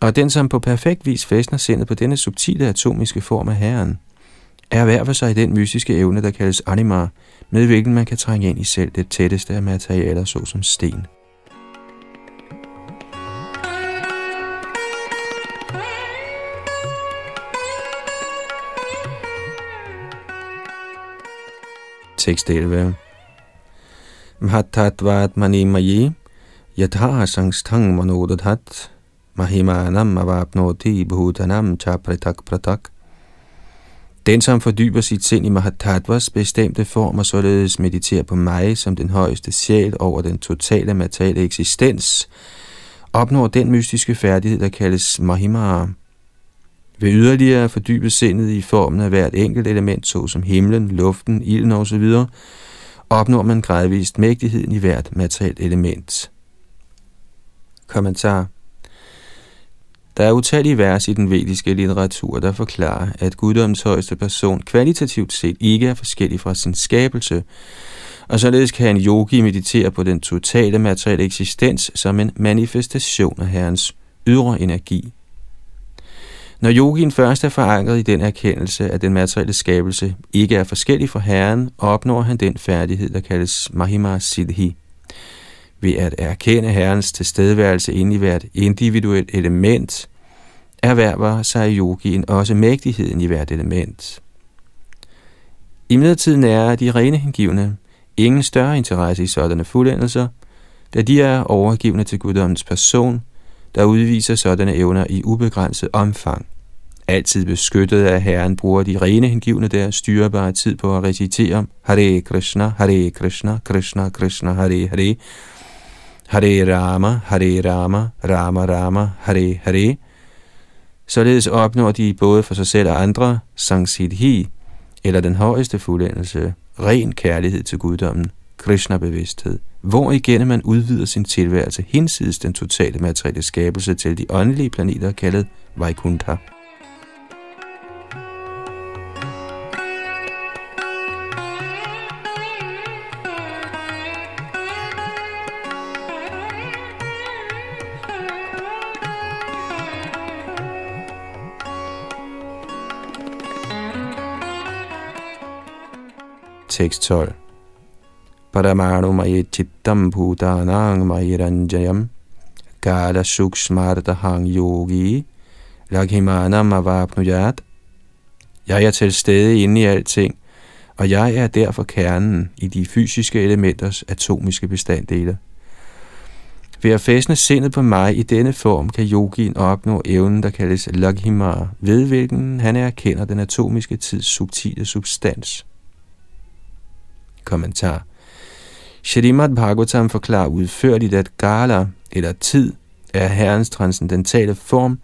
og den, som på perfekt vis fæstner sindet på denne subtile atomiske form af Herren, er hver for sig den mystiske evne, der kaldes anima, med hvilken man kan trænge ind i selv det tætteste af materialer, såsom sten. Tekst 11. Mhattatvat mani mayi yatha sangstang manodadhat mahimanam avapnoti bhutanam cha pratak pratak. Den, som fordyber sit sind i Mahatatvas bestemte form og således mediterer på mig som den højeste sjæl over den totale materielle eksistens, opnår den mystiske færdighed, der kaldes Mahima. Ved yderligere at fordybe sindet i formen af hvert enkelt element, såsom himlen, luften, ilden osv., opnår man gradvist mægtigheden i hvert materielt element. Kommentar Der er utallige vers i den vediske litteratur, der forklarer, at guddommens højeste person kvalitativt set ikke er forskellig fra sin skabelse, og således kan en yogi meditere på den totale materielle eksistens som en manifestation af Herrens ydre energi når yogien først er forankret i den erkendelse, at den materielle skabelse ikke er forskellig fra Herren, opnår han den færdighed, der kaldes Mahima Siddhi. Ved at erkende Herrens tilstedeværelse inde i hvert individuelt element, erhverver sig yogien også mægtigheden i hvert element. I midlertiden er de rene hengivne ingen større interesse i sådanne fuldendelser, da de er overgivende til guddommens person, der udviser sådanne evner i ubegrænset omfang altid beskyttet af Herren, bruger de rene hengivne der styrbare tid på at recitere Hare Krishna, Hare Krishna, Krishna Krishna, Hare Hare, Hare Rama, Hare Rama, Rama Rama, Hare Hare. Således opnår de både for sig selv og andre Sangsidhi, eller den højeste fuldendelse, ren kærlighed til guddommen, Krishna-bevidsthed, hvor igennem man udvider sin tilværelse hinsides den totale materielle skabelse til de åndelige planeter kaldet Vaikuntha. Tekst 12. Paramanu maye chittam bhutanang mayiranjayam kala hang yogi Lakhimanam avapnujat. Jeg er til stede inde i alting, og jeg er derfor kernen i de fysiske elementers atomiske bestanddele. Ved at fæstne sindet på mig i denne form, kan yogien opnå evnen, der kaldes laghima, ved hvilken han erkender den atomiske tids subtile substans. Kommentar Shrimad Bhagavatam forklarer udførligt, at gala, eller tid, er Herrens transcendentale form,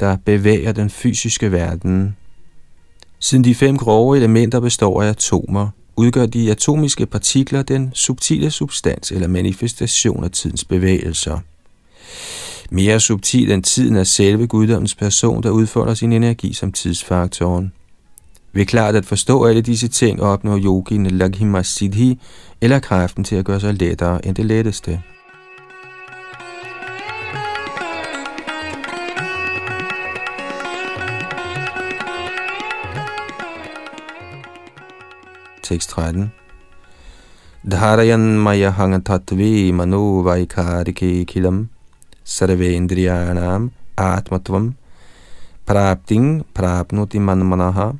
der bevæger den fysiske verden. Siden de fem grove elementer består af atomer, udgør de atomiske partikler den subtile substans eller manifestation af tidens bevægelser. Mere subtil end tiden er selve guddommens person, der udfolder sin energi som tidsfaktoren. Ved klart at forstå alle disse ting og opnå yogin Laghima Siddhi, eller kraften til at gøre sig lettere end det letteste. Tekst 13 Dharayan maya hangatatvi mano vaikarike kilam sarvendriyanam atmatvam prapting prapnuti manmanaha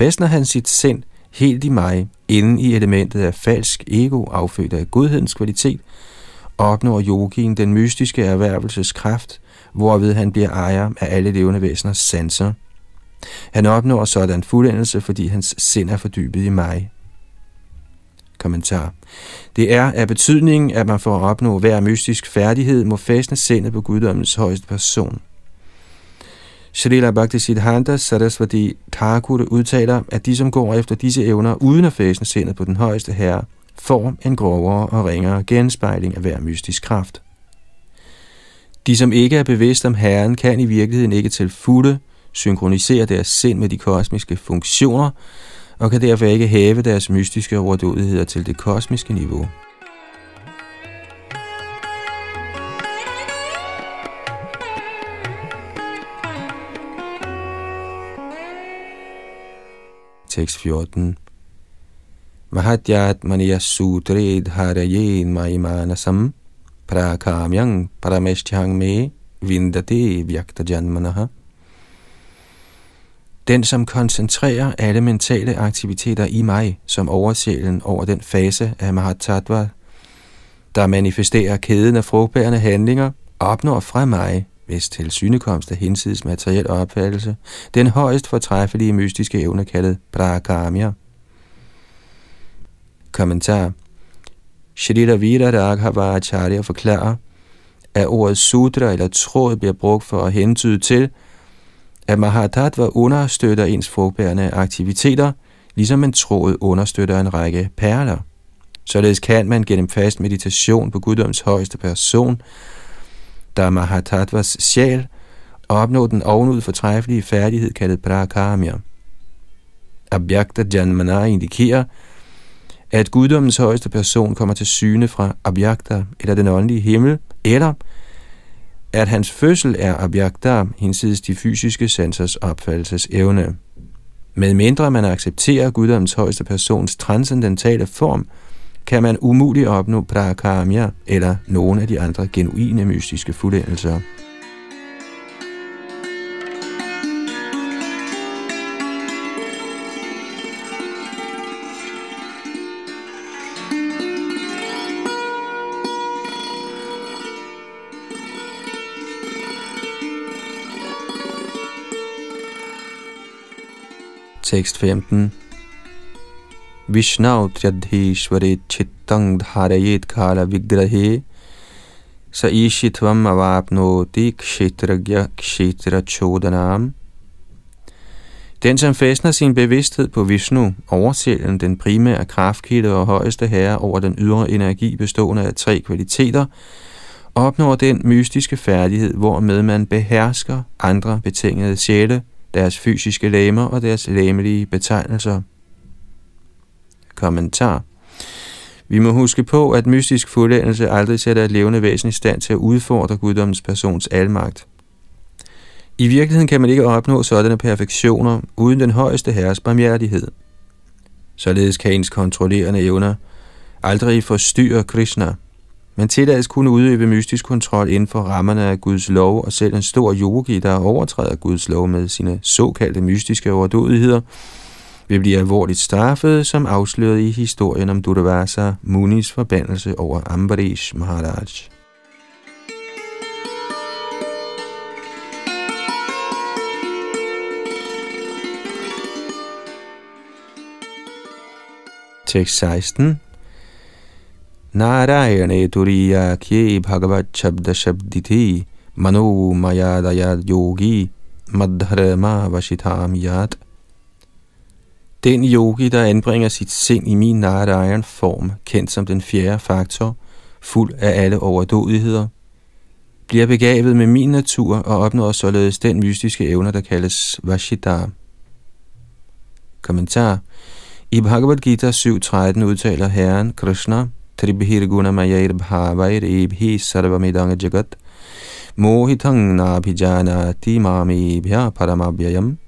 Fæstner han sit sind helt i mig, inden i elementet af falsk ego, affødt af godhedens kvalitet, opnår yogien den mystiske erhvervelseskraft, hvorved han bliver ejer af alle levende væseners sanser. Han opnår sådan fuldendelse, fordi hans sind er fordybet i mig. Kommentar. Det er af betydning, at man for at opnå hver mystisk færdighed må fæstne sindet på guddommens højeste person. Srila Bhaktisiddhanta Sarasvati Thakur udtaler, at de, som går efter disse evner uden at fæsne sindet på den højeste herre, får en grovere og ringere genspejling af hver mystisk kraft. De, som ikke er bevidst om Herren, kan i virkeligheden ikke til fulde synkronisere deres sind med de kosmiske funktioner, og kan derfor ikke hæve deres mystiske overdådigheder til det kosmiske niveau. Tekst 14 Mahatyat maniya sutred harayen maimanasam prakamyang parameshtyang me vindate vyakta janmanaha. Den, som koncentrerer alle mentale aktiviteter i mig, som oversjælen over den fase af Mahatattva, der manifesterer kæden af frugtbærende handlinger, opnår fra mig, hvis til synekomst af hinsides materiel opfattelse, den højst fortræffelige mystiske evne kaldet Prakamya. Kommentar Shrita Viraragha Raghavacharya forklarer, at ordet sutra eller tråd bliver brugt for at hentyde til, at Mahatattva understøtter ens frugtbærende aktiviteter, ligesom en tråd understøtter en række perler. Således kan man gennem fast meditation på guddoms højeste person, der er Mahatattvas sjæl, opnå den ovenud fortræffelige færdighed kaldet Prakamya. Abhyakta Janmana indikerer, at guddommens højeste person kommer til syne fra Abhyakta, eller den åndelige himmel, eller at hans fødsel er abhyakta, hinsides de fysiske sansers opfattelsesevne. Med mindre man accepterer guddommens højeste persons transcendentale form, kan man umuligt opnå prakamya eller nogen af de andre genuine mystiske fuldendelser. Tekst 15 Vishnav Tryadhishvare Chittang Dharayet Kala Vigrahe Sa Ishitvam Avapnoti Kshetragya Kshetra Chodanam den, som fæstner sin bevidsthed på Vishnu, oversjælen den primære kraftkilde og højeste herre over den ydre energi bestående af tre kvaliteter, opnår den mystiske færdighed, hvormed man behersker andre betingede sjæle, deres fysiske læmer og deres læmelige betegnelser. Kommentar Vi må huske på, at mystisk fuldendelse aldrig sætter et levende væsen i stand til at udfordre guddommens persons almagt. I virkeligheden kan man ikke opnå sådanne perfektioner uden den højeste herres barmhjertighed. Således kan ens kontrollerende evner aldrig forstyrre Krishna, men tillades kunne udøve mystisk kontrol inden for rammerne af Guds lov, og selv en stor yogi, der overtræder Guds lov med sine såkaldte mystiske overdådigheder, vil blive alvorligt straffet, som afsløret i historien om Durvasa Munis forbandelse over Ambarish Maharaj. Tekst 16 Narayane Turiya Kye Bhagavat Shabda Shabditi Mano Mayadayad Yogi Madharma Vashitam Yad – den yogi, der anbringer sit sind i min Narayan form, kendt som den fjerde faktor, fuld af alle overdådigheder, bliver begavet med min natur og opnår således den mystiske evne, der kaldes Vashidhar. Kommentar I Bhagavad Gita 7.13 udtaler Herren Krishna, Tribhir guna mayair bhavair ebhi sarvamidanga jagat, mohitang nabhijanati mami bhya paramabhyayam.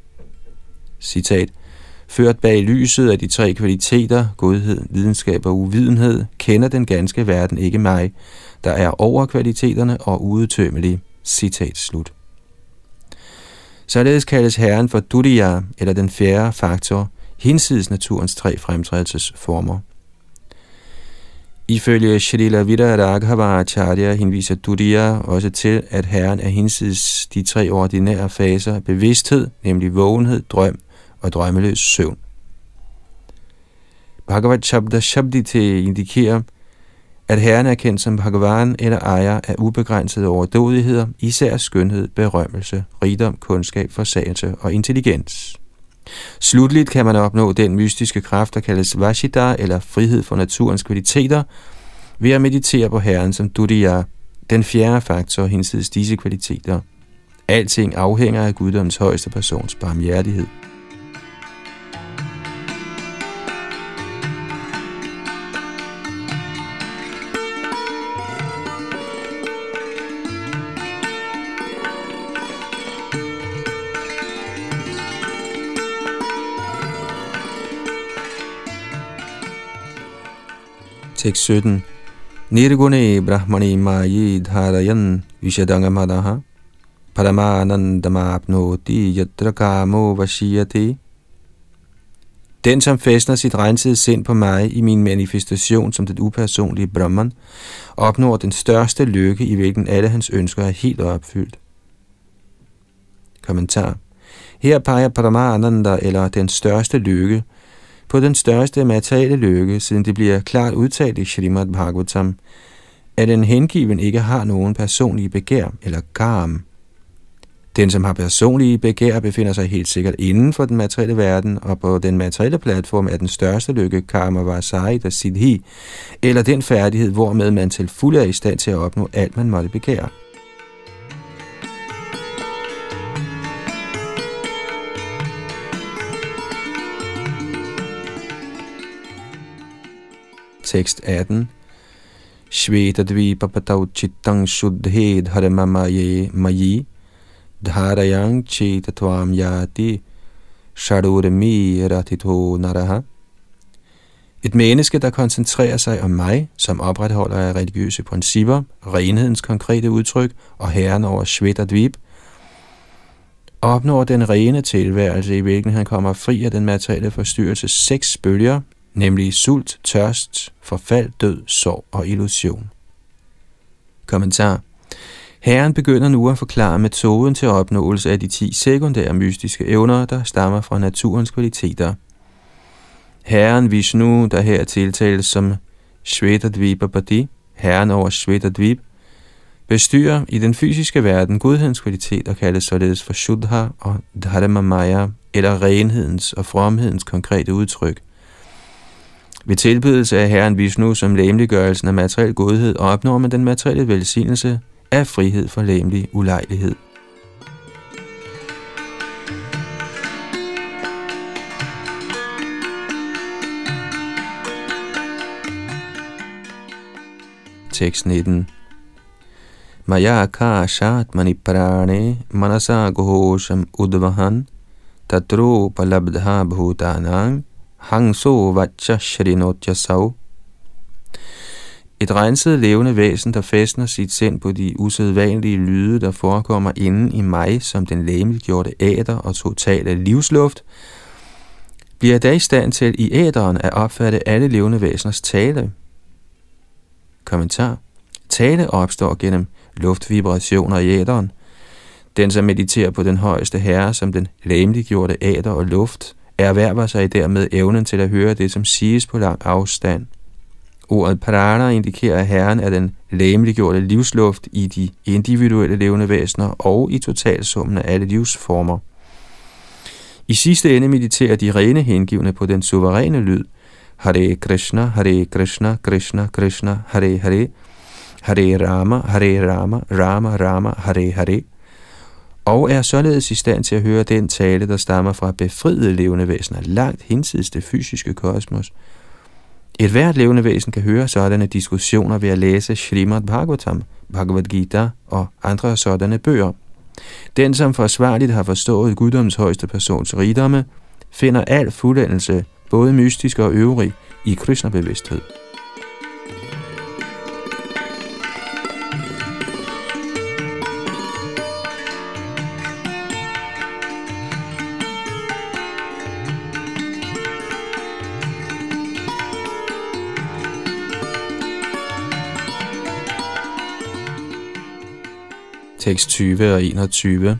Citat Ført bag lyset af de tre kvaliteter, godhed, videnskab og uvidenhed, kender den ganske verden ikke mig, der er over kvaliteterne og udtømmelig. Citat slut. Således kaldes Herren for Duriya, eller den fjerde faktor, hinsides naturens tre fremtrædelsesformer. Ifølge Shrila Vidya Acharya henviser Duriya også til, at Herren er hinsides de tre ordinære faser bevidsthed, nemlig vågenhed, drøm og drømmeløs søvn. Bhagavad Shabda Shabdite indikerer, at Herren er kendt som Bhagavan eller ejer af ubegrænsede overdådigheder, især skønhed, berømmelse, rigdom, kundskab, forsagelse og intelligens. Slutligt kan man opnå den mystiske kraft, der kaldes Vashida eller frihed for naturens kvaliteter, ved at meditere på Herren som Duriya, den fjerde faktor hinsides disse kvaliteter. Alting afhænger af guddoms højeste persons barmhjertighed. Tekst 17. Nirgune brahmani mayi dharayan vishadanga paramanandamapnoti yatra kamo vashiyate. Den, som fæstner sit rensede sind på mig i min manifestation som den upersonlige Brahman, opnår den største lykke, i hvilken alle hans ønsker er helt opfyldt. Kommentar. Her peger Paramananda, eller den største lykke, på den største materielle lykke, siden det bliver klart udtalt i Srimad Bhagavatam, at en hengiven ikke har nogen personlige begær eller karm. Den, som har personlige begær, befinder sig helt sikkert inden for den materielle verden, og på den materielle platform er den største lykke karma vasarita siddhi, eller den færdighed, hvormed man til fuld er i stand til at opnå alt, man måtte begære. Tekst 18. Shvetadvipa patav chittang shuddhe dharmamaye mayi dharayang chetatvam yati shadurmi ratito naraha. Et menneske, der koncentrerer sig om mig, som opretholder af religiøse principper, renhedens konkrete udtryk og herren over Shvetadvip, opnår den rene tilværelse, i hvilken han kommer fri af den materielle forstyrrelse seks bølger, nemlig sult, tørst, forfald, død, sorg og illusion. Kommentar Herren begynder nu at forklare metoden til opnåelse af de 10 sekundære mystiske evner, der stammer fra naturens kvaliteter. Herren Vishnu, der her tiltales som Shvetadvipapati, herren over Shvetadvip, bestyrer i den fysiske verden godhedens kvaliteter kaldes således for Shuddha og Dharma Maya, eller renhedens og fromhedens konkrete udtryk – ved tilbydelse af Herren Vishnu som læmeliggørelsen af materiel godhed opnår man den materielle velsignelse af frihed for læmelig ulejlighed. Tekst 19 Maya akashat maniprane manasa gohosham udvahan tatro palabdha bhutanang hangso vacha shrinotyasav. Et renset levende væsen, der fæstner sit sind på de usædvanlige lyde, der forekommer inden i mig som den læmeliggjorte æder og totale livsluft, bliver da i stand til i æderen at opfatte alle levende væseners tale. Kommentar. Tale opstår gennem luftvibrationer i æderen. Den, som mediterer på den højeste herre som den læmeliggjorte æder og luft, erhverver sig dermed evnen til at høre det, som siges på lang afstand. Ordet prana indikerer, at Herren er den læmeliggjorte livsluft i de individuelle levende væsener og i totalsummen af alle livsformer. I sidste ende mediterer de rene hengivne på den suveræne lyd, Hare Krishna, Hare Krishna, Krishna Krishna, Hare Hare, Hare Rama, Hare Rama, Rama Rama, Hare Hare, og er således i stand til at høre den tale, der stammer fra befriede levende væsener langt hinsides det fysiske kosmos. Et hvert levende væsen kan høre sådanne diskussioner ved at læse Srimad Bhagavatam, Bhagavad Gita og andre sådanne bøger. Den, som forsvarligt har forstået guddoms højeste persons rigdomme, finder al fuldendelse, både mystisk og øvrig, i Krishna-bevidsthed. Tekst 20 og 21.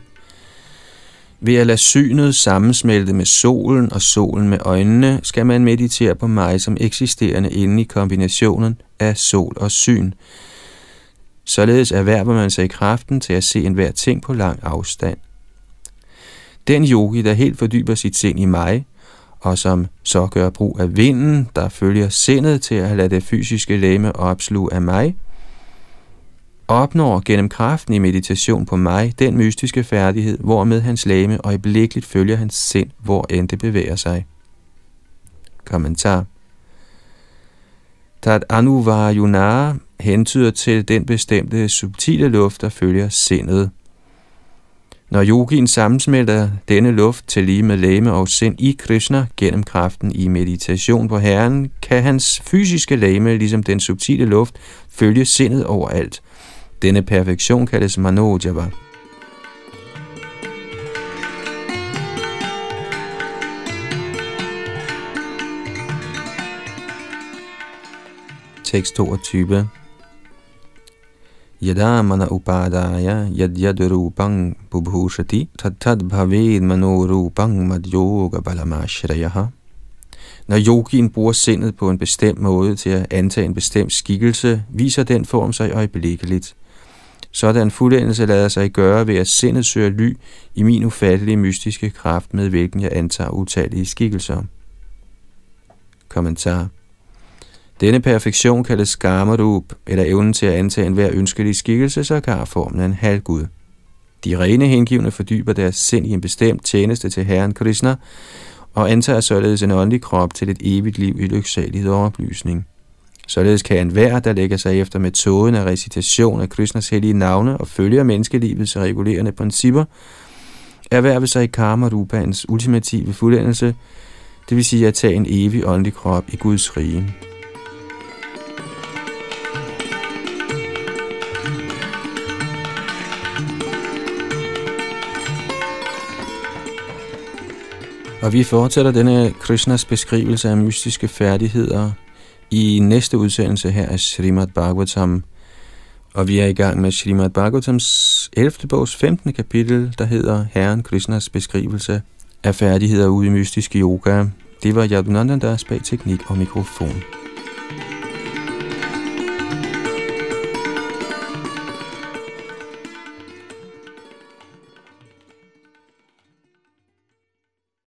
Ved at lade synet sammensmelte med solen og solen med øjnene, skal man meditere på mig som eksisterende inde i kombinationen af sol og syn. Således erhverver man sig i kraften til at se enhver ting på lang afstand. Den yogi, der helt fordyber sit sind i mig, og som så gør brug af vinden, der følger sindet til at lade det fysiske læme opsluge af mig, opnår gennem kraften i meditation på mig den mystiske færdighed, hvormed hans lame øjeblikkeligt følger hans sind, hvor end det bevæger sig. Kommentar Tat anuvayunara hentyder til den bestemte subtile luft, der følger sindet. Når yogien sammensmelter denne luft til lige med læme og sind i Krishna gennem kraften i meditation på Herren, kan hans fysiske læme, ligesom den subtile luft, følge sindet overalt – denne perfektion kaldes Manojava. Tekst 22 Yada mana upadaya yad yad rupang bubhushati tad tad bhaved mano rupang mad yoga balamashrayaha når yogien bruger sindet på en bestemt måde til at antage en bestemt skikkelse, viser den form sig øjeblikkeligt. Sådan fuldendelse lader sig gøre ved at sindet søger ly i min ufattelige mystiske kraft, med hvilken jeg antager utallige skikkelser. Kommentar Denne perfektion kaldes Gamarup, eller evnen til at antage enhver ønskelig skikkelse, så kan formen af en halvgud. De rene hengivne fordyber deres sind i en bestemt tjeneste til Herren Krishna, og antager således en åndelig krop til et evigt liv i lyksalighed og oplysning. Således kan enhver, der lægger sig efter metoden af recitation af Krishnas hellige navne og følger menneskelivets regulerende principper, erhverve sig i karma rupans ultimative fuldendelse, det vil sige at tage en evig åndelig krop i Guds rige. Og vi fortsætter denne Krishnas beskrivelse af mystiske færdigheder i næste udsendelse her af Srimad Bhagavatam, og vi er i gang med Srimad Bhagavatams 11. bogs 15. kapitel, der hedder Herren Krishnas beskrivelse af færdigheder ude i mystisk yoga. Det var Yadunandandas bag teknik og mikrofon.